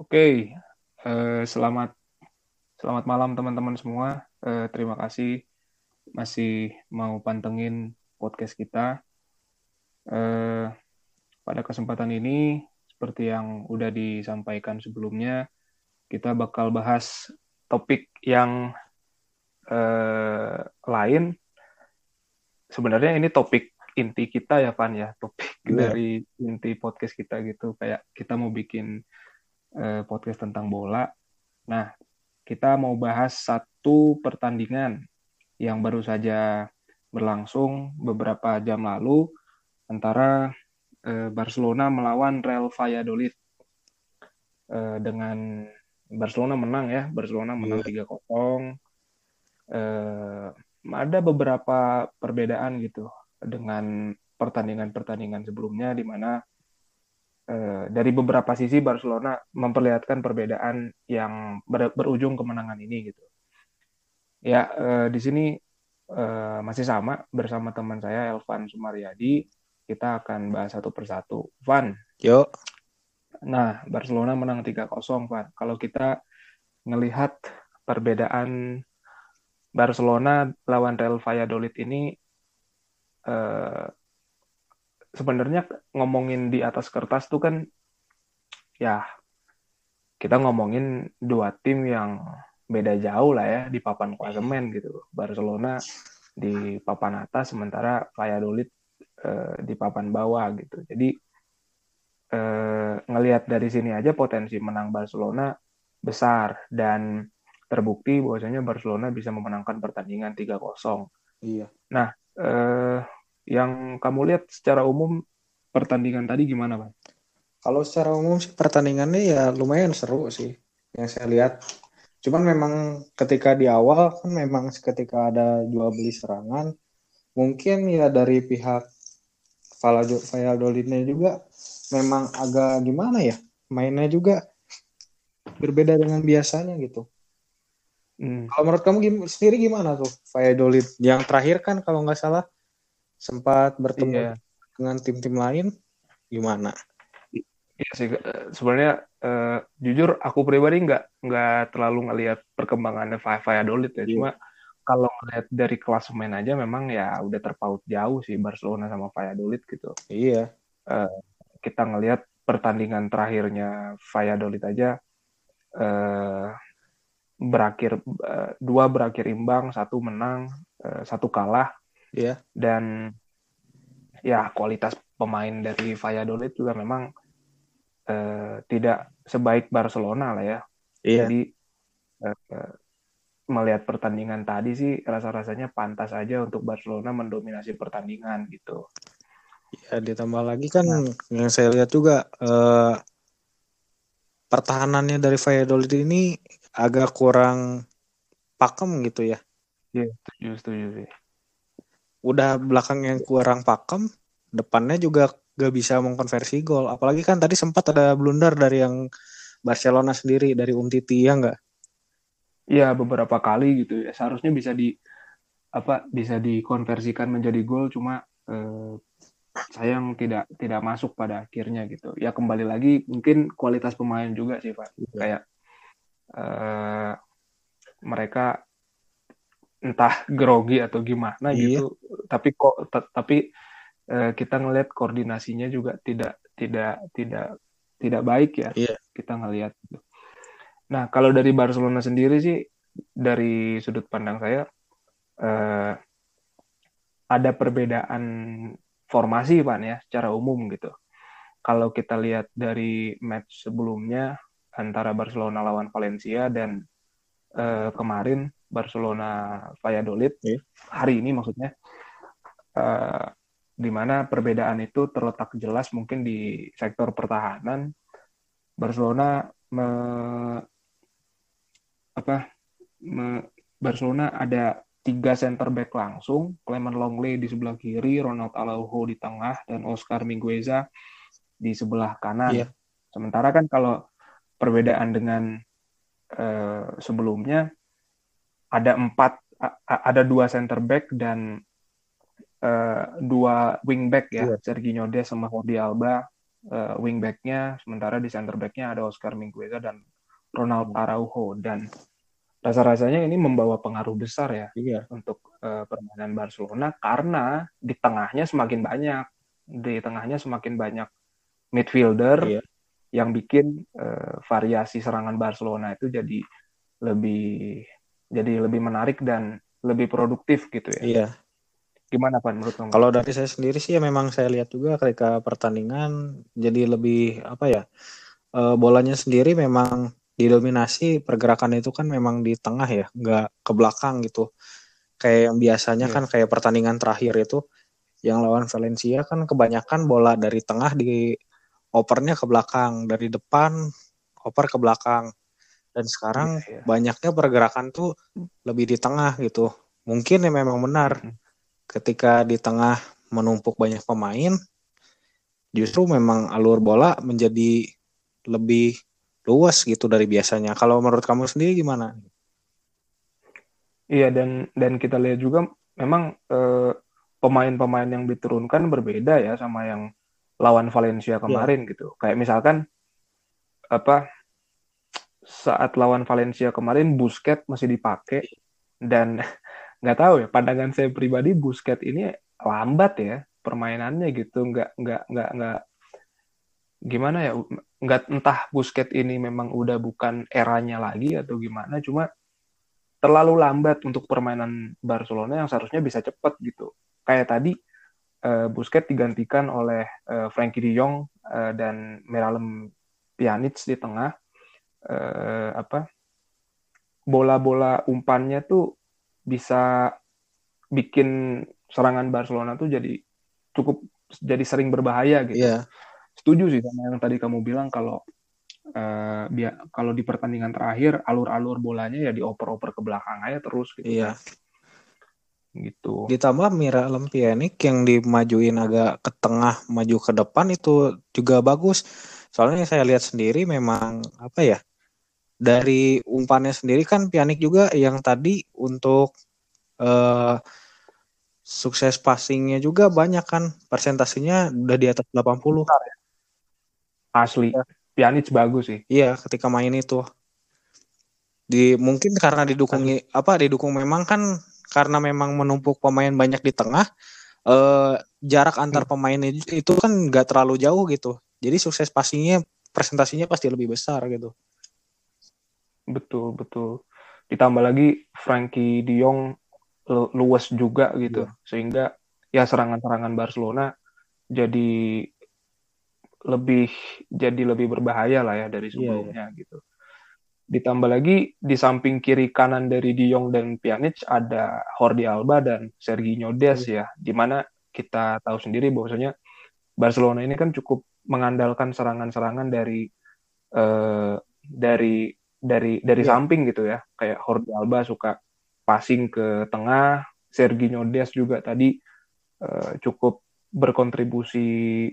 Oke, eh, selamat selamat malam teman-teman semua. Eh, terima kasih masih mau pantengin podcast kita. Eh, pada kesempatan ini, seperti yang udah disampaikan sebelumnya, kita bakal bahas topik yang eh, lain. Sebenarnya ini topik inti kita ya, Van ya, topik Iya. dari inti podcast kita gitu. Kayak kita mau bikin eh, podcast tentang bola. Nah, kita mau bahas satu pertandingan yang baru saja berlangsung beberapa jam lalu antara eh, Barcelona melawan Real Valladolid. Eh, dengan Barcelona menang ya, Barcelona menang 3-0. Eh, ada beberapa perbedaan gitu dengan pertandingan-pertandingan sebelumnya di mana dari beberapa sisi Barcelona memperlihatkan perbedaan yang ber- berujung kemenangan ini gitu. Ya eh, di sini eh, masih sama bersama teman saya Elvan Sumaryadi. Kita akan bahas satu persatu. Van, Yuk, nah Barcelona menang 3-0 Van. Kalau kita ngelihat perbedaan Barcelona lawan Real Valladolid ini eh, sebenarnya ngomongin di atas kertas tuh kan ya kita ngomongin dua tim yang beda jauh lah ya di papan klasemen gitu. Barcelona di papan atas sementara Valladolid eh, di papan bawah gitu. Jadi eh, ngelihat dari sini aja potensi menang Barcelona besar dan terbukti bahwasanya Barcelona bisa memenangkan pertandingan 3-0. iya. Eh, yang kamu lihat secara umum pertandingan tadi gimana, Bang? Kalau secara umum sih pertandingannya ya lumayan seru sih yang saya lihat. Cuman memang ketika di awal kan memang ketika ada jual beli serangan, mungkin ya dari pihak Valladolidnya juga memang agak gimana ya, mainnya juga berbeda dengan biasanya gitu. Hmm. Kalau menurut kamu sendiri gimana tuh Valladolid? Yang terakhir kan kalau nggak salah sempat bertemu Iya. dengan tim-tim lain, gimana? Iya sih, eh, sebenarnya eh, jujur aku pribadi nggak nggak terlalu ngelihat perkembangannya Va- Valladolid ya. Iya. Cuma kalau ngelihat dari klasemen aja memang ya udah terpaut jauh sih Barcelona sama Valladolid gitu. Iya, Kita ngelihat pertandingan terakhirnya Valladolid aja eh, berakhir eh, dua berakhir imbang, satu menang, eh, satu kalah iya. dan ya kualitas pemain dari Valladolid juga memang eh, tidak sebaik Barcelona lah ya. Iya. Jadi eh, eh, melihat pertandingan tadi sih rasa-rasanya pantas aja untuk Barcelona mendominasi pertandingan gitu. Ya, ditambah lagi kan yang saya lihat juga eh, pertahanannya dari Valladolid ini agak kurang pakem gitu ya. Iya, setuju, setuju sih. Udah belakang yang kurang pakem, depannya juga gak bisa mengkonversi gol. Apalagi kan tadi sempat ada blunder dari yang Barcelona sendiri dari Umtiti ya nggak? Iya, beberapa kali gitu ya. Seharusnya bisa di apa bisa dikonversikan menjadi gol cuma eh, sayang tidak tidak masuk pada akhirnya gitu. Ya kembali lagi mungkin kualitas pemain juga sih, Pak. Kayak eh, mereka entah grogi atau gimana Iya. gitu. Tapi kok tapi eh, kita ngelihat koordinasinya juga tidak tidak tidak tidak baik ya. Iya. Kita ngelihat gitu. Nah, kalau dari Barcelona sendiri sih dari sudut pandang saya eh, ada perbedaan formasi Pak ya secara umum gitu. Kalau kita lihat dari match sebelumnya antara Barcelona lawan Valencia dan eh, kemarin Barcelona Valladolid Iya. hari ini maksudnya eh, di mana perbedaan itu terletak jelas mungkin di sektor pertahanan Barcelona me- apa me- Barcelona ada tiga center back langsung, Clement Longley di sebelah kiri, Ronald Araujo di tengah, dan Oscar Mingueza di sebelah kanan. Iya. Sementara kan kalau perbedaan dengan eh, sebelumnya ada empat, ada dua center back dan eh, dua wing back ya, Iya. Serginho Dest sama Jordi Alba uh, wingbacknya, sementara di center backnya ada Oscar Mingueza dan Ronald. Araujo dan rasa-rasanya ini membawa pengaruh besar ya iya. untuk uh, permainan Barcelona karena di tengahnya semakin banyak di tengahnya semakin banyak midfielder iya. Yang bikin uh, variasi serangan Barcelona itu jadi lebih jadi lebih menarik dan lebih produktif gitu ya. Iya. Gimana Pak menurut kamu? Kalau dari saya sendiri sih ya memang saya lihat juga ketika pertandingan jadi lebih apa ya uh, bolanya sendiri memang didominasi pergerakan itu kan memang di tengah ya nggak ke belakang gitu kayak yang biasanya yeah. kan kayak pertandingan terakhir itu yang lawan Valencia kan kebanyakan bola dari tengah di opernya ke belakang dari depan oper ke belakang dan sekarang yeah, yeah. banyaknya pergerakan tuh lebih di tengah gitu mungkin ya memang benar mm -hmm ketika di tengah menumpuk banyak pemain, justru memang alur bola menjadi lebih luas gitu dari biasanya. Kalau menurut kamu sendiri gimana? Iya dan dan kita lihat juga memang eh, pemain-pemain yang diturunkan berbeda ya sama yang lawan Valencia iya. kemarin yeah. gitu. Kayak misalkan apa saat lawan Valencia kemarin Busquets masih dipakai dan nggak tahu ya pandangan saya pribadi Busket ini lambat ya permainannya gitu nggak nggak nggak nggak gimana ya nggak entah Busket ini memang udah bukan eranya lagi atau gimana cuma terlalu lambat untuk permainan Barcelona yang seharusnya bisa cepat gitu kayak tadi uh, Busquets digantikan oleh uh, Frankie De Jong uh, dan Miralem Pjanic di tengah uh, apa bola-bola umpannya tuh bisa bikin serangan Barcelona tuh jadi cukup jadi sering berbahaya gitu. Yeah. Setuju sih sama yang tadi kamu bilang kalau uh, kalau di pertandingan terakhir alur-alur bolanya ya dioper-oper ke belakang aja terus gitu. Iya. Yeah. Gitu. Ditambah Mira Lempianik yang dimajuin agak ke tengah, maju ke depan itu juga bagus. Soalnya saya lihat sendiri memang apa ya? dari umpannya sendiri kan Pianik juga yang tadi untuk uh, sukses passingnya juga banyak kan persentasenya udah di atas 80 ya. asli ya. Pjanic bagus sih iya ketika main itu di mungkin karena didukung apa didukung memang kan karena memang menumpuk pemain banyak di tengah eh, jarak antar hmm. pemain itu kan nggak terlalu jauh gitu jadi sukses passingnya presentasinya pasti lebih besar gitu Betul, betul. Ditambah lagi Frankie De Jong luas juga gitu. Yeah. Sehingga ya serangan-serangan Barcelona jadi lebih jadi lebih berbahaya lah ya dari iya, sebelumnya yeah, yeah. gitu. Ditambah lagi di samping kiri kanan dari De Jong dan Pjanic ada Jordi Alba dan Serginho Dest yeah. ya, di mana kita tahu sendiri bahwasanya Barcelona ini kan cukup mengandalkan serangan-serangan dari uh, dari dari dari yeah. samping gitu ya kayak Jordi Alba suka passing ke tengah Sergio Des juga tadi uh, cukup berkontribusi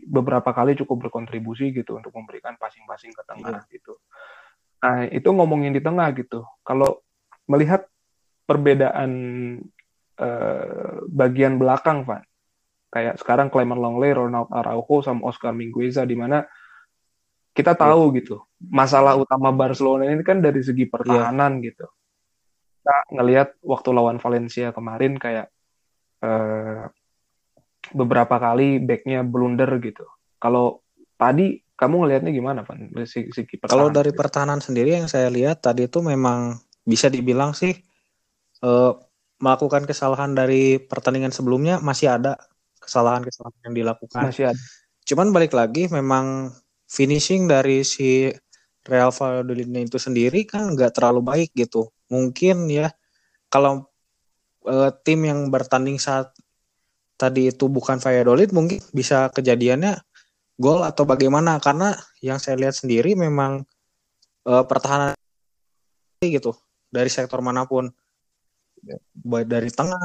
beberapa kali cukup berkontribusi gitu untuk memberikan passing-passing ke tengah yeah. gitu. Nah itu ngomongin di tengah gitu. Kalau melihat perbedaan uh, bagian belakang, Van, kayak sekarang Clement Longley, Ronald Araujo, sama Oscar Mingueza, di mana kita iya. tahu gitu masalah utama Barcelona ini kan dari segi pertahanan yeah. gitu kita ngelihat waktu lawan Valencia kemarin kayak uh, beberapa kali backnya blunder gitu kalau tadi kamu ngelihatnya gimana Van segi, segi kalau dari pertahanan sendiri yang saya lihat tadi itu memang bisa dibilang sih uh, melakukan kesalahan dari pertandingan sebelumnya masih ada kesalahan-kesalahan yang dilakukan. Masih ada. Cuman balik lagi memang finishing dari si Real Valladolid itu sendiri kan nggak terlalu baik gitu. Mungkin ya kalau uh, tim yang bertanding saat tadi itu bukan Valladolid mungkin bisa kejadiannya gol atau bagaimana karena yang saya lihat sendiri memang uh, pertahanan gitu dari sektor mana pun baik dari tengah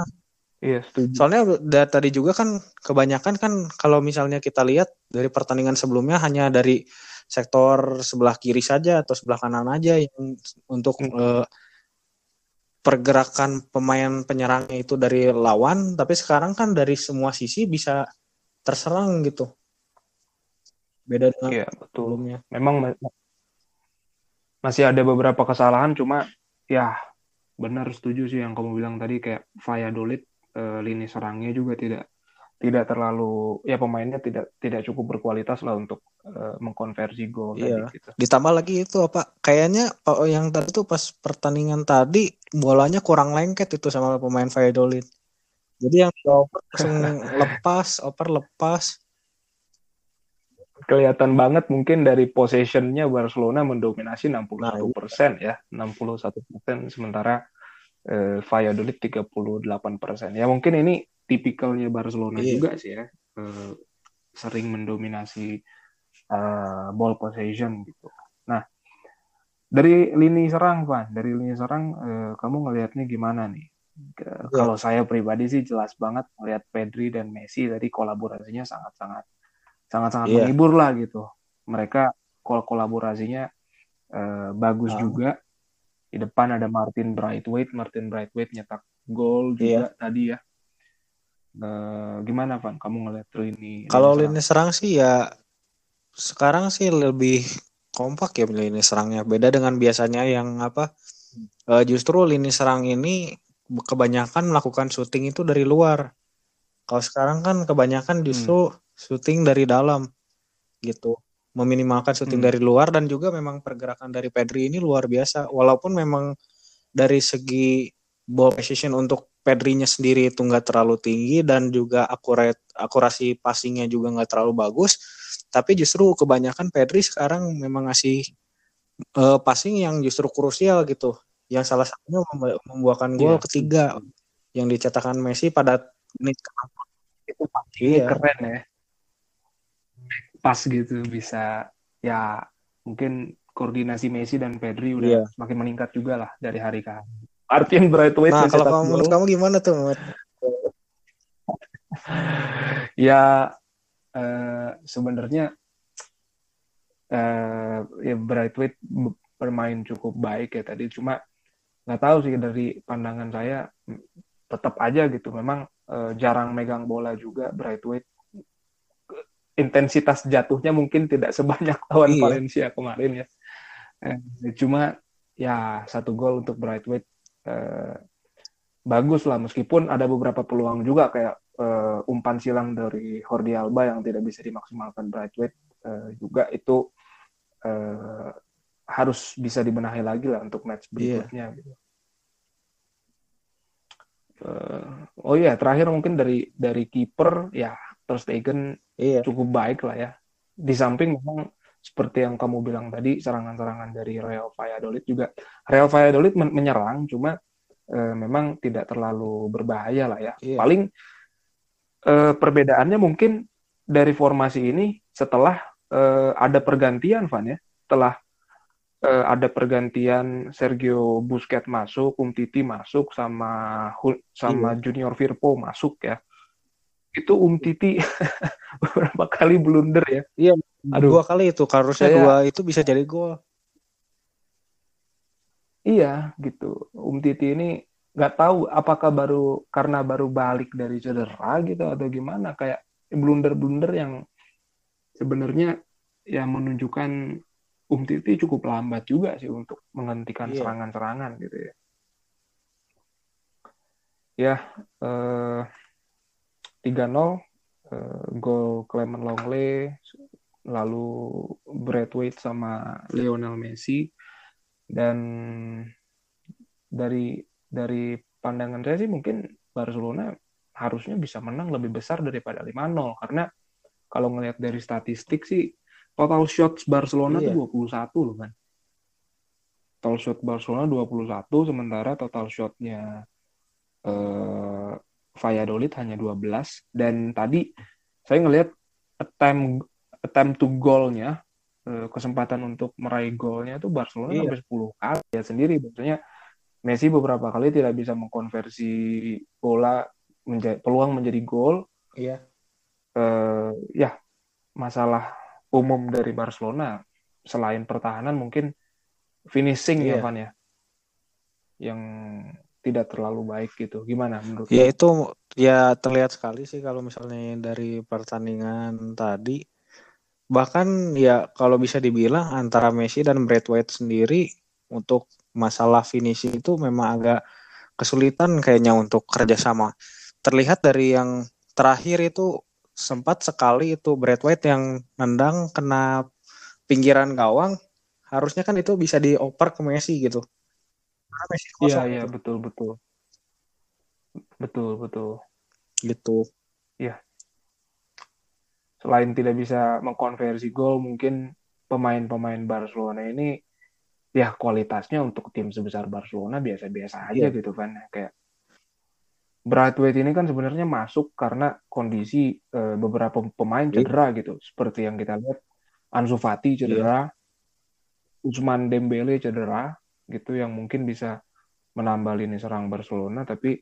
Iya, setuju. Soalnya dari tadi juga kan kebanyakan kan kalau misalnya kita lihat dari pertandingan sebelumnya hanya dari sektor sebelah kiri saja atau sebelah kanan aja yang untuk hmm. uh, pergerakan pemain penyerangnya itu dari lawan, tapi sekarang kan dari semua sisi bisa terserang gitu. Beda dengan Iya, betul. sebelumnya. Memang ma- masih ada beberapa kesalahan, cuma ya benar setuju sih yang kamu bilang tadi kayak Valladolid eh, lini serangnya juga tidak tidak terlalu ya pemainnya tidak tidak cukup berkualitas lah untuk eh, mengkonversi gol Iya. tadi gitu. Ditambah lagi itu apa? Kayaknya oh, yang tadi tuh pas pertandingan tadi bolanya kurang lengket itu sama pemain Valladolid. Jadi yang dioper langsung lepas, oper lepas. Kelihatan banget mungkin dari possessionnya Barcelona mendominasi 61% Nah, ya, 61% sementara eh, Valladolid 38%. Ya mungkin ini tipikalnya Barcelona Iya. juga sih ya. Eh, sering mendominasi eh, ball possession gitu. Nah, dari lini serang, Van, dari lini serang eh, kamu ngelihatnya gimana nih? Iya. Kalau saya pribadi sih jelas banget melihat Pedri dan Messi tadi kolaborasinya sangat-sangat sangat-sangat Iya. menghibur lah gitu. Mereka kol kolaborasinya eh, bagus Ah. juga. Di depan ada Martin Braithwaite, Martin Braithwaite nyetak gol juga Iya. tadi ya. Eh, gimana Van? Kamu ngeliat lini Kalau lini serang? sih ya sekarang sih lebih kompak ya lini serangnya. Beda dengan biasanya yang apa? eh, justru lini serang ini kebanyakan melakukan syuting itu dari luar. Kalau sekarang kan kebanyakan justru syuting dari dalam gitu. Meminimalkan syuting Hmm. dari luar dan juga memang pergerakan dari Pedri ini luar biasa. Walaupun memang dari segi ball precision untuk Pedrinya sendiri itu nggak terlalu tinggi dan juga akurat akurasi passingnya juga nggak terlalu bagus. Tapi justru kebanyakan Pedri sekarang memang ngasih eh, passing yang justru krusial gitu. Yang salah satunya membu- membuahkan gol Iya. ketiga yang dicetakkan Messi pada menit ke Itu passingnya Iya. keren ya. Pas gitu bisa ya mungkin koordinasi Messi dan Pedri udah Iya. semakin meningkat juga lah dari hari ke hari. Martin Braithwaite Nah, kalau kamu, menurut kamu gimana tuh? Mat? Ya eh, sebenarnya eh, ya Braithwaite bermain cukup baik ya tadi cuma nggak tahu sih dari pandangan saya tetap aja gitu memang eh, jarang megang bola juga Braithwaite intensitas jatuhnya mungkin tidak sebanyak lawan Iya. Valencia kemarin ya Eh, cuma ya satu gol untuk Braithwaite eh, bagus lah meskipun ada beberapa peluang juga kayak eh, umpan silang dari Jordi Alba yang tidak bisa dimaksimalkan Braithwaite eh, juga itu eh, harus bisa dibenahi lagi lah untuk match Iya. berikutnya gitu. Eh, oh iya terakhir mungkin dari dari kiper ya Ter Stegen Iya. cukup baik lah ya. Di samping memang seperti yang kamu bilang tadi serangan-serangan dari Real Valladolid juga Real Valladolid men- menyerang cuma eh, memang tidak terlalu berbahaya lah ya. Iya. Paling eh, perbedaannya mungkin dari formasi ini setelah eh, ada pergantian Van ya. Setelah eh, ada pergantian Sergio Busquets masuk, Umtiti masuk sama sama Junior Firpo masuk ya. Itu Umtiti beberapa kali blunder ya. Iya. Aduh. Dua kali itu, harusnya Saya- dua itu bisa jadi gol. Iya, gitu. Umtiti ini nggak tahu apakah baru karena baru balik dari cedera gitu atau gimana kayak blunder-blunder yang sebenarnya yang menunjukkan Umtiti cukup lambat juga sih untuk menghentikan Iya. serangan-serangan gitu ya. Ya, eh, 3-0 eh, gol Clement Longley lalu Braithwaite sama Lionel Messi dan dari dari pandangan saya sih mungkin Barcelona harusnya bisa menang lebih besar daripada 5-0 karena kalau ngelihat dari statistik sih total shots Barcelona Iya. tuh 21 loh kan. Total shot Barcelona 21 sementara total shotnya eh, Valladolid hanya 12 dan tadi saya ngelihat attempt attempt to goal-nya eh, kesempatan untuk meraih golnya tuh Barcelona Iya. sampai 10 kali ya sendiri maksudnya Messi beberapa kali tidak bisa mengkonversi bola menjadi peluang menjadi gol Iya. eh, ya masalah umum dari Barcelona selain pertahanan mungkin finishing ya Iya. Van ya yang tidak terlalu baik gitu gimana menurut Ya itu ya terlihat sekali sih kalau misalnya dari pertandingan tadi bahkan ya kalau bisa dibilang antara Messi dan White sendiri untuk masalah finishing itu memang agak kesulitan kayaknya untuk kerjasama. Terlihat dari yang terakhir itu sempat sekali itu White yang nendang kena pinggiran gawang, harusnya kan itu bisa dioper ke Messi gitu. Iya iya gitu. betul betul betul betul gitu. Iya selain tidak bisa mengkonversi gol mungkin pemain-pemain Barcelona ini ya kualitasnya untuk tim sebesar Barcelona biasa-biasa aja yeah. gitu kan kayak Braithwaite ini kan sebenarnya masuk karena kondisi uh, beberapa pemain iya. cedera yeah. gitu seperti yang kita lihat Ansu Fati cedera yeah. Usman Dembele cedera gitu yang mungkin bisa menambah lini serang Barcelona tapi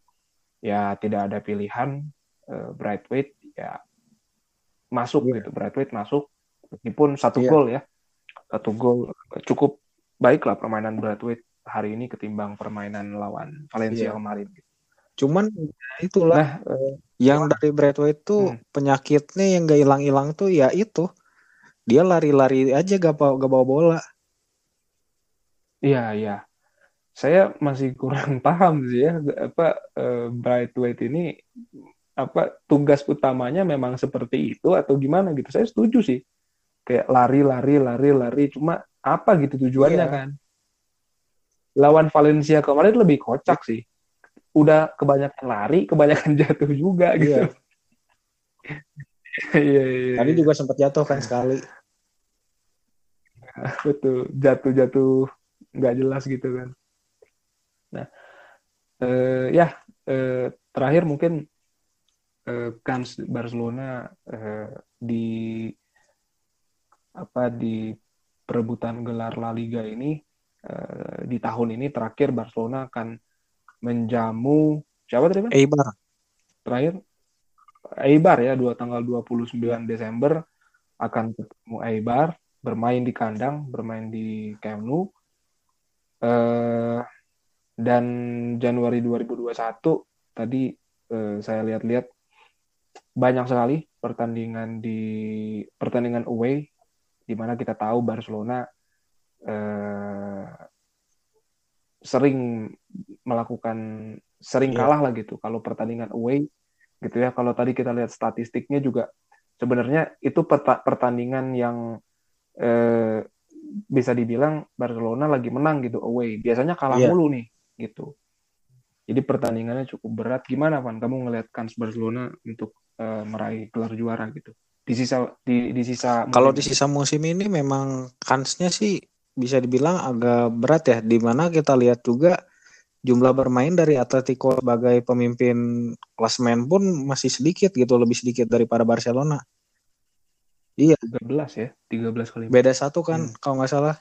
ya tidak ada pilihan uh, Braithwaite ya masuk yeah. gitu Bradway masuk meskipun satu yeah. gol ya satu gol cukup baik lah permainan Bradway hari ini ketimbang permainan lawan Valencia yeah. kemarin cuman itulah nah, uh, yang dari Bradway itu hmm. penyakitnya yang gak hilang-hilang tuh ya itu dia lari-lari aja gak bawa, gak bawa bola iya iya. Saya masih kurang paham sih ya apa uh, Brightweight ini apa tugas utamanya memang seperti itu atau gimana gitu. Saya setuju sih. Kayak lari lari lari lari cuma apa gitu tujuannya iya. kan? Lawan Valencia kemarin lebih kocak sih. Udah kebanyakan lari kebanyakan jatuh juga iya. gitu. Iya, iya, tadi juga sempat jatuh kan sekali. Betul jatuh jatuh nggak jelas gitu kan nah eh, ya eh, terakhir mungkin uh, kans Barcelona uh, di apa di perebutan gelar La Liga ini uh, di tahun ini terakhir Barcelona akan menjamu siapa tadi Bang? Eibar. Terakhir Eibar ya dua tanggal 29 Desember akan ketemu Eibar bermain di kandang, bermain di Camp Nou. Uh, dan Januari 2021 tadi uh, saya lihat-lihat banyak sekali pertandingan di pertandingan away di mana kita tahu Barcelona eh, sering melakukan sering yeah. kalah lah gitu kalau pertandingan away gitu ya kalau tadi kita lihat statistiknya juga sebenarnya itu pertandingan yang eh, bisa dibilang Barcelona lagi menang gitu away. Biasanya kalah yeah. mulu nih gitu. Jadi pertandingannya cukup berat. Gimana Van? Kamu ngelihat kans Barcelona untuk uh, meraih gelar juara gitu? Di sisa di di sisa kalau di sisa musim ini memang kansnya sih bisa dibilang agak berat ya. Di mana kita lihat juga jumlah bermain dari Atletico sebagai pemimpin klasmen pun masih sedikit gitu lebih sedikit daripada Barcelona iya 13 ya 13 kali beda satu kan hmm. kalau nggak salah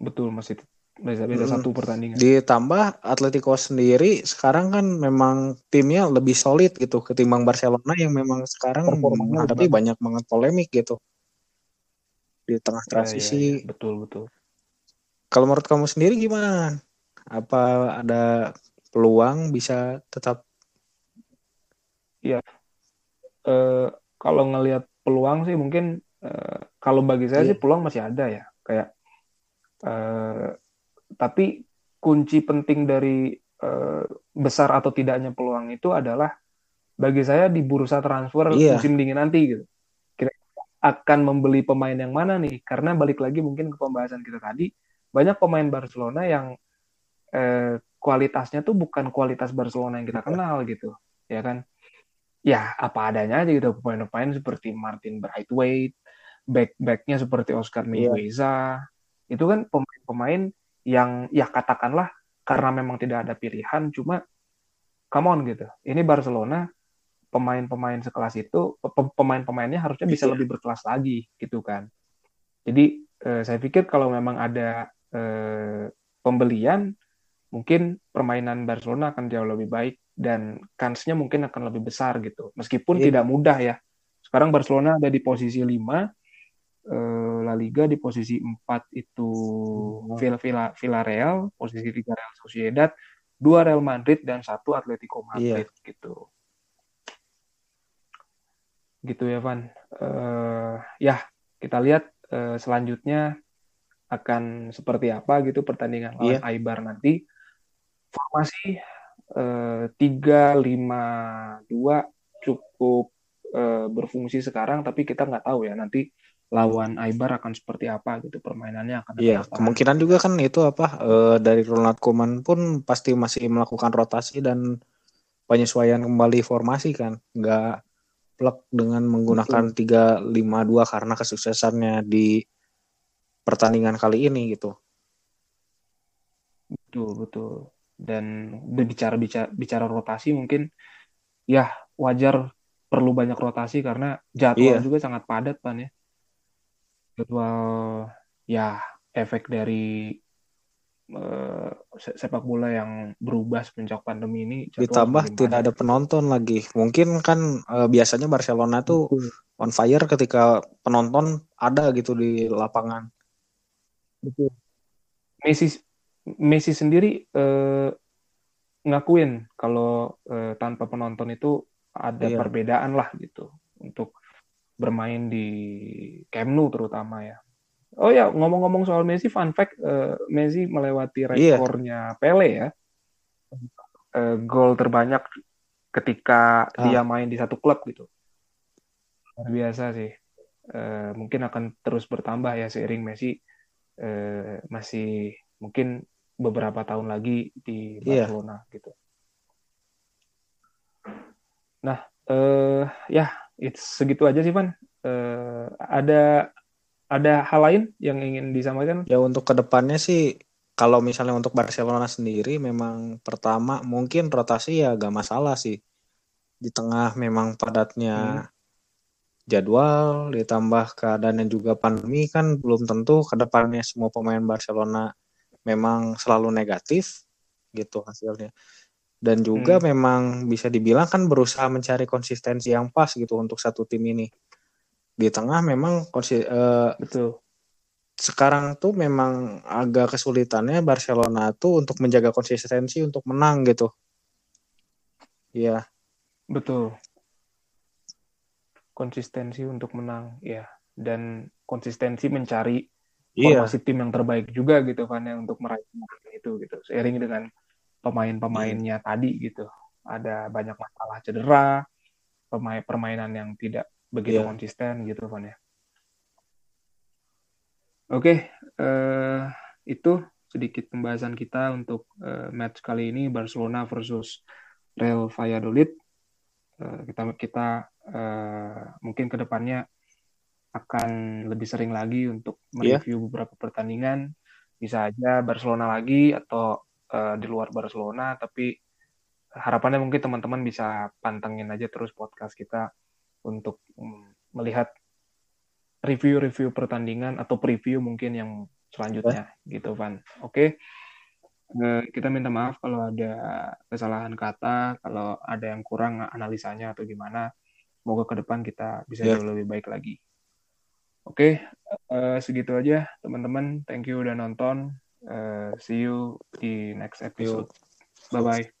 betul masih beda beda hmm. satu pertandingan. Ditambah Atletico sendiri sekarang kan memang timnya lebih solid gitu ketimbang Barcelona yang memang sekarang menghadapi banyak banget polemik gitu di tengah transisi. Ya, ya, ya. Betul betul. Kalau menurut kamu sendiri gimana? Apa ada peluang bisa tetap? Ya, uh, kalau ngelihat peluang sih mungkin uh, kalau bagi saya yeah. sih peluang masih ada ya. Kayak uh, tapi kunci penting dari uh, besar atau tidaknya peluang itu adalah bagi saya di bursa transfer iya. musim dingin nanti gitu. Kita akan membeli pemain yang mana nih? Karena balik lagi mungkin ke pembahasan kita tadi, banyak pemain Barcelona yang eh, kualitasnya tuh bukan kualitas Barcelona yang kita kenal gitu, ya kan? Ya apa adanya aja gitu pemain-pemain seperti Martin Braithwaite, back-backnya seperti Oscar. Mingueza, iya. itu kan pemain-pemain yang ya katakanlah karena memang tidak ada pilihan cuma come on gitu ini Barcelona pemain-pemain sekelas itu pemain-pemainnya harusnya bisa iya. lebih berkelas lagi gitu kan jadi eh, saya pikir kalau memang ada eh, pembelian mungkin permainan Barcelona akan jauh lebih baik dan kansnya mungkin akan lebih besar gitu meskipun yeah. tidak mudah ya sekarang Barcelona ada di posisi 5 uh, La Liga di posisi 4 itu. Villa Villa Villarreal, posisi 3 Real Sociedad, 2 Real Madrid dan satu Atletico Madrid iya. gitu. gitu ya Van. Uh, ya kita lihat uh, selanjutnya akan seperti apa gitu pertandingan lawan yeah. Aibar nanti. Formasi tiga lima dua cukup uh, berfungsi sekarang, tapi kita nggak tahu ya nanti lawan Aibar akan seperti apa gitu permainannya akan. Iya, kemungkinan juga kan itu apa uh, dari Ronald Koeman pun pasti masih melakukan rotasi dan penyesuaian kembali formasi kan, nggak plek dengan menggunakan tiga lima dua karena kesuksesannya di pertandingan kali ini gitu. Betul betul. Dan berbicara bicara bicara rotasi mungkin ya wajar perlu banyak rotasi karena jadwal iya. juga sangat padat pan ya. Jadwal ya efek dari uh, sepak bola yang berubah semenjak pandemi ini ditambah tidak ada penonton lagi. Mungkin kan uh, biasanya Barcelona tuh on fire ketika penonton ada gitu di lapangan. Betul. Messi Messi sendiri uh, ngakuin kalau uh, tanpa penonton itu ada iya. perbedaan lah gitu untuk bermain di Camp Nou terutama ya. Oh ya ngomong-ngomong soal Messi, fun fact uh, Messi melewati iya. rekornya yeah. Pele ya. Uh, gol terbanyak ketika ah. dia main di satu klub gitu. Luar biasa sih. Uh, mungkin akan terus bertambah ya seiring Messi uh, masih mungkin beberapa tahun lagi di iya. Barcelona yeah. gitu. Nah, uh, ya it's segitu aja sih, Van. Uh, ada ada hal lain yang ingin disampaikan? Ya untuk ke depannya sih, kalau misalnya untuk Barcelona sendiri, memang pertama mungkin rotasi ya gak masalah sih. Di tengah memang padatnya hmm. jadwal, ditambah keadaan yang juga pandemi kan belum tentu ke depannya semua pemain Barcelona memang selalu negatif gitu hasilnya. Dan juga hmm. memang bisa dibilang kan berusaha mencari konsistensi yang pas gitu untuk satu tim ini. Di tengah memang konsi uh, betul. sekarang tuh memang agak kesulitannya Barcelona tuh untuk menjaga konsistensi untuk menang gitu. Iya. Betul. Konsistensi untuk menang ya. Dan konsistensi mencari iya. formasi tim yang terbaik juga gitu kan ya untuk meraih itu gitu seiring dengan pemain-pemainnya yeah. tadi gitu. Ada banyak masalah cedera, pemain permainan yang tidak begitu yeah. konsisten gitu kan ya. Oke, okay, uh, eh, itu sedikit pembahasan kita untuk uh, match kali ini Barcelona versus Real Valladolid. Uh, kita kita uh, mungkin ke depannya akan lebih sering lagi untuk iya. mereview yeah. beberapa pertandingan. Bisa aja Barcelona lagi atau uh, di luar Barcelona tapi harapannya mungkin teman-teman bisa pantengin aja terus podcast kita untuk um, melihat review-review pertandingan atau preview mungkin yang selanjutnya eh. gitu Van. Oke. Okay. Uh, kita minta maaf kalau ada kesalahan kata, kalau ada yang kurang analisanya atau gimana. Semoga ke depan kita bisa yeah. jauh lebih baik lagi. Oke, okay. uh, segitu aja teman-teman. Thank you udah nonton. Uh, see you di next episode. Bye bye.